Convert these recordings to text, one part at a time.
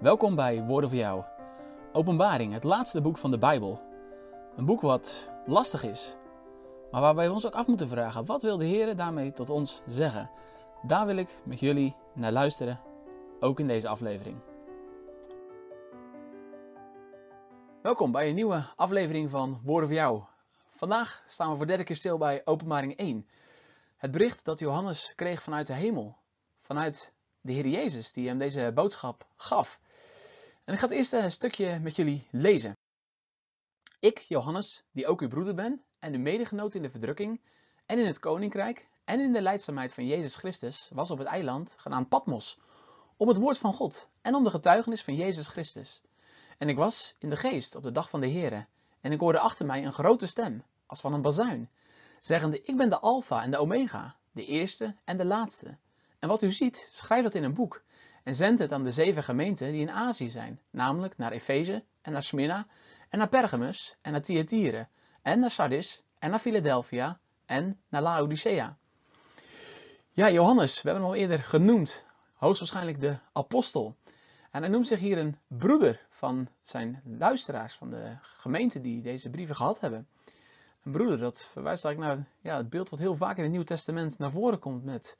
Welkom bij Woorden voor jou. Openbaring, het laatste boek van de Bijbel. Een boek wat lastig is, maar waarbij we ons ook af moeten vragen: wat wil de Heer daarmee tot ons zeggen? Daar wil ik met jullie naar luisteren, ook in deze aflevering. Welkom bij een nieuwe aflevering van Woorden voor jou. Vandaag staan we voor de derde keer stil bij Openbaring 1. Het bericht dat Johannes kreeg vanuit de hemel, vanuit de Heer Jezus, die hem deze boodschap gaf. En ik ga het eerste een stukje met jullie lezen. Ik, Johannes, die ook uw broeder ben en uw medegenoot in de verdrukking en in het koninkrijk en in de leidzaamheid van Jezus Christus, was op het eiland genaamd Patmos, om het woord van God en om de getuigenis van Jezus Christus. En ik was in de geest op de dag van de Here, en ik hoorde achter mij een grote stem, als van een bazuin, zeggende, ik ben de Alpha en de Omega, de eerste en de laatste. En wat u ziet, schrijf dat in een boek en zend het aan de zeven gemeenten die in Azië zijn, namelijk naar Efeze en naar Smyrna en naar Pergamus en naar Thyatire en naar Sardis en naar Philadelphia en naar Laodicea. Ja, Johannes, we hebben hem al eerder genoemd, hoogstwaarschijnlijk de apostel. En hij noemt zich hier een broeder van zijn luisteraars, van de gemeente die deze brieven gehad hebben. Een broeder, dat verwijst eigenlijk naar ja, het beeld wat heel vaak in het Nieuwe Testament naar voren komt met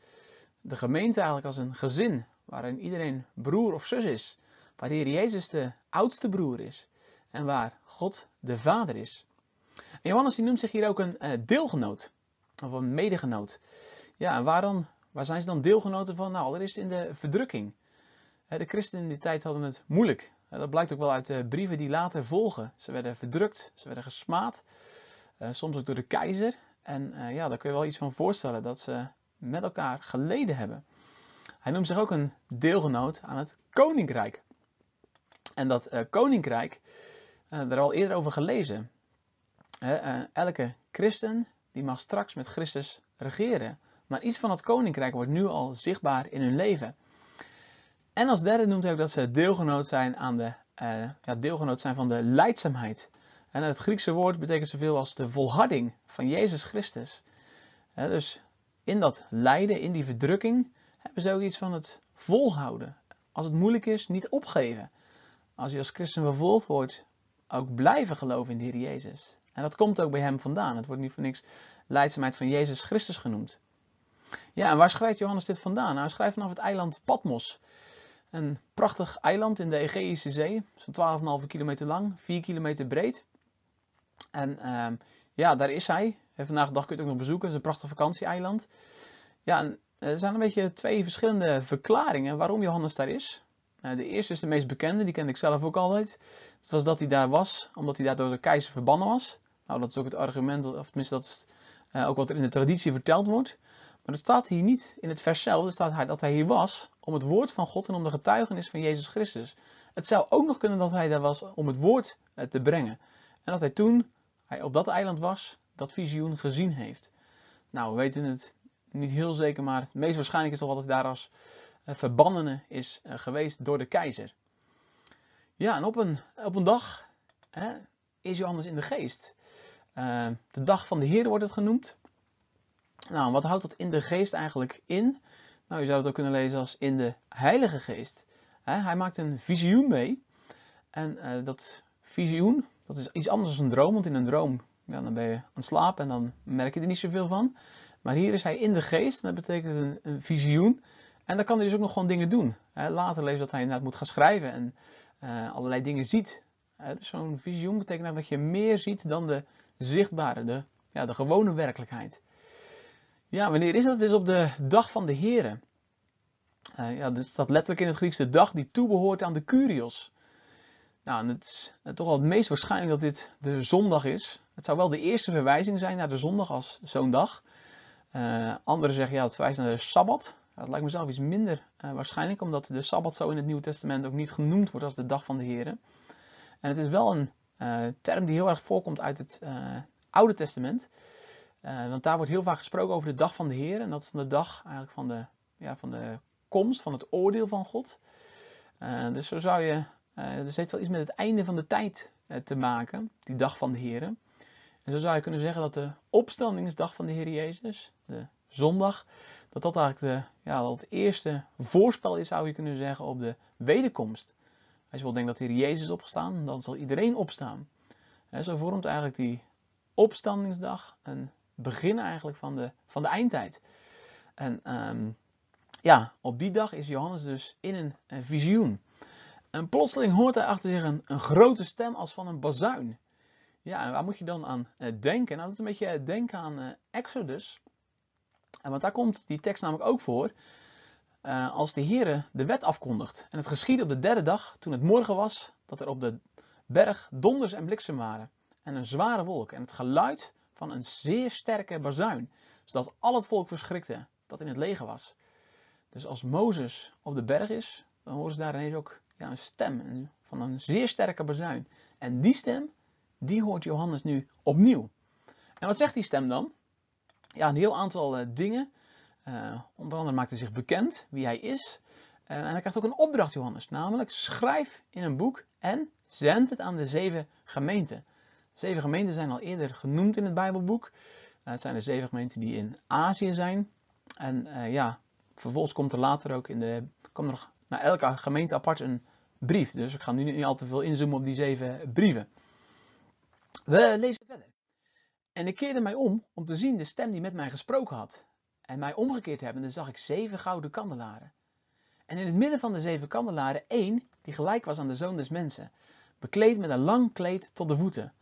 de gemeente eigenlijk als een gezin, waarin iedereen broer of zus is, waar de Heer Jezus de oudste broer is en waar God de Vader is. En Johannes die noemt zich hier ook een uh, deelgenoot, of een medegenoot. Ja, en waar, dan, waar zijn ze dan deelgenoten van? Nou, allereerst in de verdrukking. De christenen in die tijd hadden het moeilijk. Dat blijkt ook wel uit de brieven die later volgen. Ze werden verdrukt, ze werden gesmaad, eh, soms ook door de keizer. En uh, ja, daar kun je wel iets van voorstellen, dat ze met elkaar geleden hebben. Hij noemt zich ook een deelgenoot aan het koninkrijk. En dat uh, koninkrijk, uh, daar al eerder over gelezen. Uh, elke christen die mag straks met Christus regeren. Maar iets van het koninkrijk wordt nu al zichtbaar in hun leven. En als derde noemt hij ook dat ze deelgenoot zijn aan de ja, deelgenoot zijn van de leidzaamheid. En het Griekse woord betekent zoveel als de volharding van Jezus Christus. dus in dat lijden, in die verdrukking, hebben ze ook iets van het volhouden. Als het moeilijk is, niet opgeven. Als je als christen vervolgd wordt, ook blijven geloven in de Heer Jezus. En dat komt ook bij hem vandaan. Het wordt niet voor niks leidzaamheid van Jezus Christus genoemd. Ja, en waar schrijft Johannes dit vandaan? Nou, hij schrijft vanaf het eiland Patmos. Een prachtig eiland in de Egeïsche Zee, zo'n 12,5 kilometer lang, 4 kilometer breed. En uh, ja, daar is hij. En vandaag de dag kun je het ook nog bezoeken. Het is een prachtig vakantieeiland. Ja, en er zijn een beetje twee verschillende verklaringen waarom Johannes daar is. Eh, de eerste is de meest bekende, die kende ik zelf ook altijd. Het was dat hij daar was, omdat hij daar door de keizer verbannen was. Nou, dat is ook het argument, of tenminste dat is uh, ook wat er in de traditie verteld wordt. Maar het staat hier niet in het vers zelf, er staat dat hij hier was om het woord van God en om de getuigenis van Jezus Christus. Het zou ook nog kunnen dat hij daar was om het woord uh, te brengen. En dat hij toen hij op dat eiland was, dat visioen gezien heeft. Nou, we weten het niet heel zeker, maar het meest waarschijnlijk is toch dat hij daar als uh, verbannene is uh, geweest door de keizer. Ja, en op een, op een dag hè, is Johannes in de geest. Uh, de dag van de Heer wordt het genoemd. Nou, wat houdt dat in de geest eigenlijk in? Nou, je zou het ook kunnen lezen als in de Heilige Geest. Hè, hij maakt een visioen mee. En dat visioen, dat is iets anders dan een droom, want in een droom ja, dan ben je aan het slapen en dan merk je er niet zoveel van. Maar hier is hij in de geest, dat betekent een, visioen. En dan kan hij dus ook nog gewoon dingen doen. Later lees dat hij inderdaad moet gaan schrijven en uh, allerlei dingen ziet. Dus zo'n visioen betekent dat je meer ziet dan de zichtbare, de, ja, de gewone werkelijkheid. Ja, wanneer is dat? Het is op de dag van de Heren. Uh, ja, dus dat letterlijk in het Grieks de dag die toebehoort aan de Curios. Nou, en het is toch wel het meest waarschijnlijk dat dit de zondag is. Het zou wel de eerste verwijzing zijn naar de zondag als zo'n dag. Uh, anderen zeggen ja, het verwijst naar de Sabbat. Dat lijkt me zelf iets minder uh, waarschijnlijk, omdat de Sabbat zo in het Nieuwe Testament ook niet genoemd wordt als de dag van de Heer. En het is wel een uh, term die heel erg voorkomt uit het Oude Testament. want daar wordt heel vaak gesproken over de dag van de Heer. En dat is de dag eigenlijk van de, ja, van de komst, van het oordeel van God. dus zo zou je dus heeft wel iets met het einde van de tijd te maken, die dag van de Heer. En zo zou je kunnen zeggen dat de opstandingsdag van de Heer Jezus, de zondag, dat dat eigenlijk de, ja, het eerste voorspel is, zou je kunnen zeggen, op de wederkomst. Als je wil denken dat hier Jezus is opgestaan, dan zal iedereen opstaan. zo vormt eigenlijk die opstandingsdag een begin eigenlijk van de, van de eindtijd. En ehm, ja, op die dag is Johannes dus in een, een, visioen. En plotseling hoort hij achter zich een, een grote stem als van een bazuin. Ja, waar moet je dan aan uh, denken? Nou, dat is een beetje uh, denken aan uh, Exodus. Want daar komt die tekst namelijk ook voor. als de Heere de wet afkondigt. En het geschiedde op de derde dag, toen het morgen was, dat er op de berg donders en bliksem waren. En een zware wolk. En het geluid van een zeer sterke bazuin. Zodat al het volk verschrikte dat in het leger was. Dus als Mozes op de berg is, dan horen ze daar ineens ook ja, een stem van een zeer sterke bazuin. En die stem, die hoort Johannes nu opnieuw. En wat zegt die stem dan? Ja, een heel aantal uh, dingen. Uh, onder andere maakt hij zich bekend wie hij is. Uh, en hij krijgt ook een opdracht, Johannes. Namelijk, schrijf in een boek en zend het aan de zeven gemeenten. De zeven gemeenten zijn al eerder genoemd in het Bijbelboek. het zijn de zeven gemeenten die in Azië zijn. En ja, vervolgens komt er later ook in de. Komt er naar elke gemeente apart een brief. Dus ik ga nu niet al te veel inzoomen op die zeven brieven. We lezen verder. En ik keerde mij om om te zien de stem die met mij gesproken had. En mij omgekeerd hebbende zag ik zeven gouden kandelaren. En in het midden van de zeven kandelaren één die gelijk was aan de zoon des mensen, bekleed met een lang kleed tot de voeten,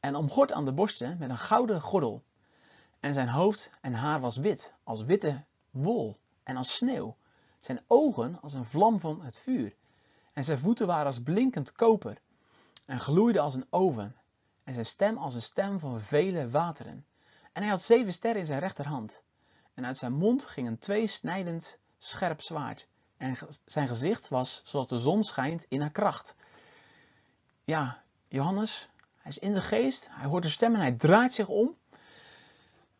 en omgord aan de borsten met een gouden gordel. En zijn hoofd en haar was wit, als witte wol en als sneeuw. Zijn ogen als een vlam van het vuur. En zijn voeten waren als blinkend koper en gloeiden als een oven. En zijn stem als een stem van vele wateren. En hij had zeven sterren in zijn rechterhand. En uit zijn mond ging een tweesnijdend scherp zwaard. En zijn gezicht was zoals de zon schijnt in haar kracht. Ja, Johannes, hij is in de geest, hij hoort de stem en hij draait zich om.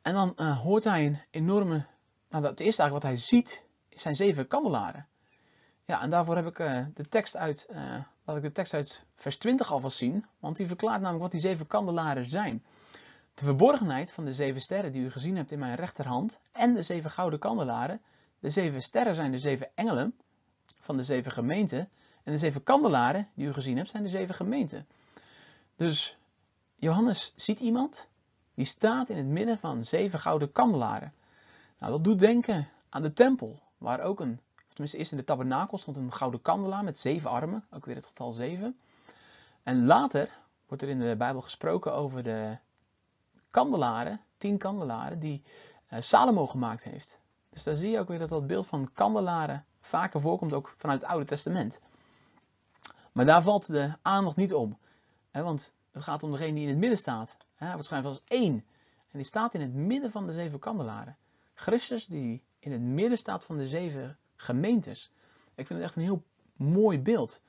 En dan uh, hoort hij een enorme. Nou, het eerste wat hij ziet, zijn zeven kandelaren. Ja, en daarvoor heb ik uh, de tekst uit, uh, laat ik de tekst uit vers 20 alvast zien, want die verklaart namelijk wat die zeven kandelaren zijn. De verborgenheid van de zeven sterren die u gezien hebt in mijn rechterhand en de zeven gouden kandelaren. De zeven sterren zijn de zeven engelen van de zeven gemeenten en de zeven kandelaren die u gezien hebt zijn de zeven gemeenten. Dus Johannes ziet iemand die staat in het midden van zeven gouden kandelaren. Nou, dat doet denken aan de tempel, waar ook een tenminste eerst in de tabernakel stond een gouden kandelaar met zeven armen, ook weer het getal zeven. En later wordt er in de Bijbel gesproken over de kandelaren, tien kandelaren, die uh, Salomo gemaakt heeft. Dus daar zie je ook weer dat dat beeld van kandelaren vaker voorkomt, ook vanuit het Oude Testament. Maar daar valt de aandacht niet om. Want het gaat om degene die in het midden staat. Hè, wordt als één. En die staat in het midden van de zeven kandelaren. Christus die in het midden staat van de zeven gemeentes. Ik vind het echt een heel mooi beeld.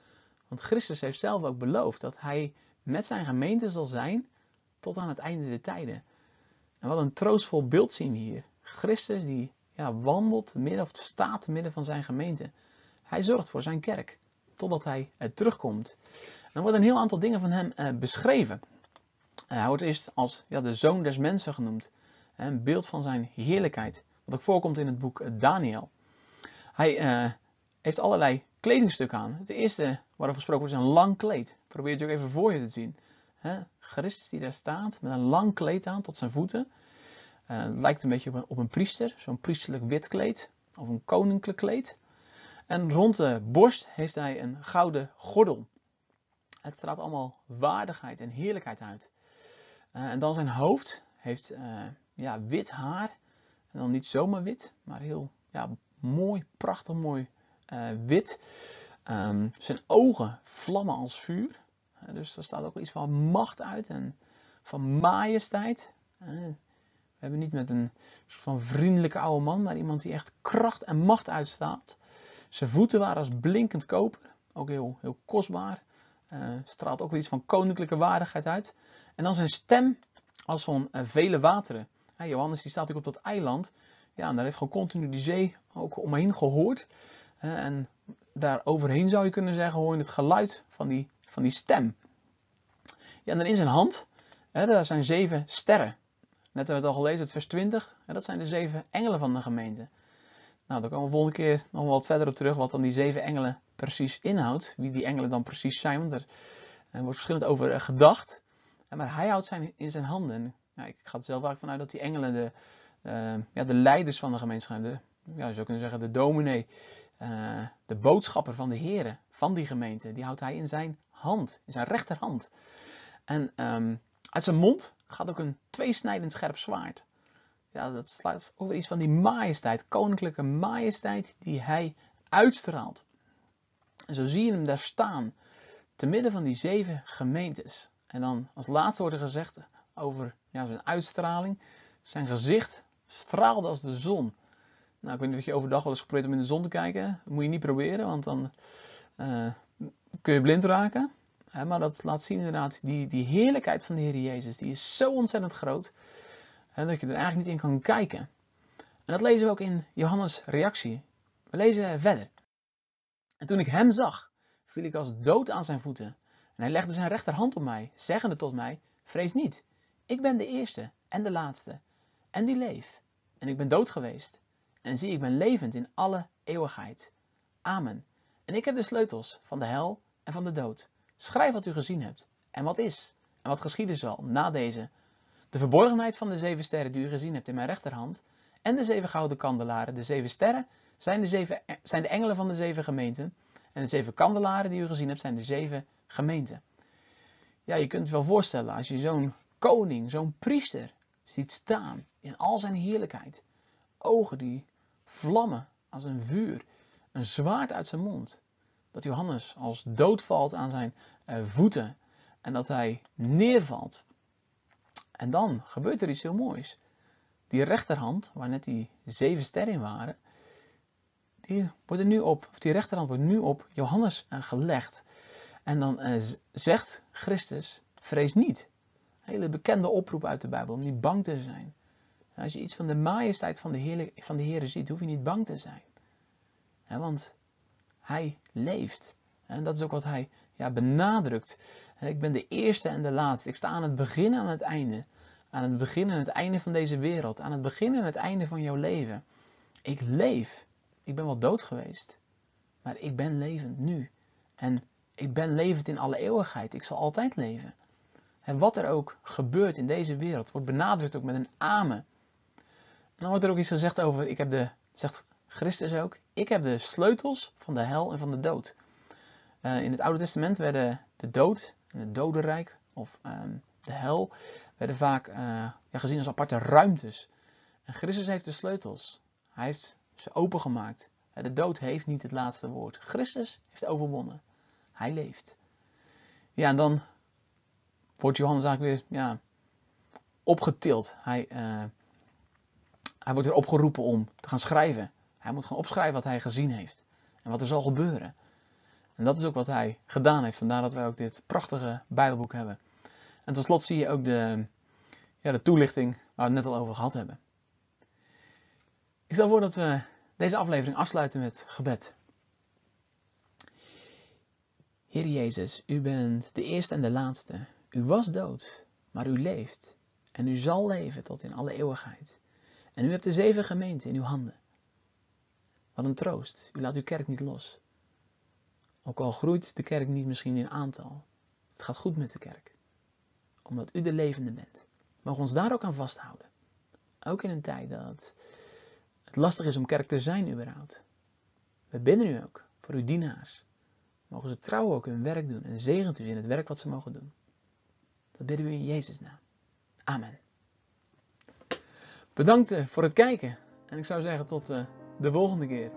Want Christus heeft zelf ook beloofd dat hij met zijn gemeente zal zijn tot aan het einde der tijden. En wat een troostvol beeld zien we hier. Christus die ja, wandelt midden of staat midden van zijn gemeente. Hij zorgt voor zijn kerk totdat hij uh, terugkomt. Er wordt een heel aantal dingen van hem uh, beschreven. Uh, hij wordt eerst als ja, de zoon des mensen genoemd. Een beeld van zijn heerlijkheid. Wat ook voorkomt in het boek Daniel. Hij uh, heeft allerlei kledingstukken aan. Het eerste waarover gesproken wordt is een lang kleed. Probeer het ook even voor je te zien. He, Christus die daar staat met een lang kleed aan tot zijn voeten. Uh, het lijkt een beetje op een, op een priester, zo'n priesterlijk wit kleed. Of een koninklijk kleed. En rond de borst heeft hij een gouden gordel. Het straalt allemaal waardigheid en heerlijkheid uit. Uh, en dan zijn hoofd heeft ja, wit haar. En dan niet zomaar wit, maar heel ja, mooi, prachtig mooi uh, wit. Um, zijn ogen vlammen als vuur. Uh, dus er staat ook iets van macht uit en van majesteit. Uh, we hebben niet met een soort van vriendelijke oude man, maar iemand die echt kracht en macht uitstaat. Zijn voeten waren als blinkend koper, ook heel, heel kostbaar. straalt ook weer iets van koninklijke waardigheid uit. En dan zijn stem als van vele wateren. Johannes die staat natuurlijk op dat eiland. Ja, en daar heeft gewoon continu die zee ook omheen gehoord. En daar overheen zou je kunnen zeggen, hoor je het geluid van die, van die stem. Ja, en dan in zijn hand, hè, daar zijn zeven sterren. Net hebben we het al gelezen, het vers 20. Hè, dat zijn de zeven engelen van de gemeente. Nou, daar komen we volgende keer nog wat verder op terug, wat dan die zeven engelen precies inhoudt. Wie die engelen dan precies zijn, want er, wordt verschillend over gedacht. Maar hij houdt zijn in zijn handen. Nou, ik ga er zelf vaak vanuit dat die engelen de, ja, de leiders van de gemeenschap, de, ja, je zou kunnen zeggen de dominee, uh, de boodschapper van de heren van die gemeente, die houdt hij in zijn hand, in zijn rechterhand. En um, uit zijn mond gaat ook een tweesnijdend scherp zwaard. Ja, dat slaat over iets van die majesteit, koninklijke majesteit die hij uitstraalt. En zo zie je hem daar staan, te midden van die zeven gemeentes. En dan als laatste wordt er gezegd over ja, zijn uitstraling. Zijn gezicht straalde als de zon. Nou, ik weet niet of je overdag wel eens geprobeerd om in de zon te kijken. Dat moet je niet proberen, want dan uh, kun je blind raken. maar dat laat zien inderdaad, die, die heerlijkheid van de Heer Jezus, die is zo ontzettend groot. Hè, dat je er eigenlijk niet in kan kijken. En dat lezen we ook in Johannes' reactie. We lezen verder. En toen ik hem zag, viel ik als dood aan zijn voeten. En hij legde zijn rechterhand op mij, zeggende tot mij: Vrees niet, ik ben de eerste en de laatste, en die leef. En ik ben dood geweest. En zie, ik ben levend in alle eeuwigheid. Amen. En ik heb de sleutels van de hel en van de dood. Schrijf wat u gezien hebt, en wat is, en wat geschieden zal na deze. De verborgenheid van de zeven sterren die u gezien hebt in mijn rechterhand, en de zeven gouden kandelaren. De zeven sterren zijn de, zeven, zijn de engelen van de zeven gemeenten. En de zeven kandelaren die u gezien hebt zijn de zeven gemeenten. Ja, je kunt je wel voorstellen als je zo'n koning, zo'n priester ziet staan in al zijn heerlijkheid. Ogen die vlammen als een vuur, een zwaard uit zijn mond. Dat Johannes als dood valt aan zijn uh, voeten en dat hij neervalt. En dan gebeurt er iets heel moois. Die rechterhand, waar net die zeven sterren waren, die, wordt nu op, of die rechterhand wordt nu op Johannes uh, gelegd. En dan uh, zegt Christus, vrees niet. Hele bekende oproep uit de Bijbel, om niet bang te zijn. Als je iets van de majesteit van de, Heer, van de ziet, hoef je niet bang te zijn. want Hij leeft. En dat is ook wat Hij ja, benadrukt. Ik ben de eerste en de laatste. Ik sta aan het begin en aan het einde. Aan het begin en het einde van deze wereld. Aan het begin en het einde van jouw leven. Ik leef. Ik ben wel dood geweest. Maar ik ben levend nu. En ik ben levend in alle eeuwigheid. Ik zal altijd leven. En wat er ook gebeurt in deze wereld, wordt benadrukt ook met een amen. En dan wordt er ook iets gezegd over, ik heb de, zegt Christus ook, ik heb de sleutels van de hel en van de dood. Uh, in het Oude Testament werden de dood en het dodenrijk, of um, de hel, werden vaak uh, ja, gezien als aparte ruimtes. En Christus heeft de sleutels. Hij heeft ze opengemaakt. De dood heeft niet het laatste woord. Christus heeft overwonnen. Hij leeft. Ja, en dan wordt Johannes eigenlijk weer ja, opgetild. Hij, uh, hij wordt weer opgeroepen om te gaan schrijven. Hij moet gaan opschrijven wat hij gezien heeft. En wat er zal gebeuren. En dat is ook wat hij gedaan heeft. Vandaar dat wij ook dit prachtige Bijbelboek hebben. En tot slot zie je ook de, ja, de toelichting waar we het net al over gehad hebben. Ik stel voor dat we deze aflevering afsluiten met gebed. Heer Jezus, u bent de eerste en de laatste. U was dood, maar u leeft. En u zal leven tot in alle eeuwigheid. En u hebt de zeven gemeenten in uw handen. Wat een troost. U laat uw kerk niet los. Ook al groeit de kerk niet misschien in aantal. Het gaat goed met de kerk. Omdat u de levende bent. Mogen ons daar ook aan vasthouden. Ook in een tijd dat het lastig is om kerk te zijn überhaupt. We bidden u ook voor uw dienaars. Mogen ze trouw ook hun werk doen en zegent u in het werk wat ze mogen doen. Bidden we in Jezus naam. Amen. Bedankt eh, voor het kijken. En ik zou zeggen tot eh, de volgende keer.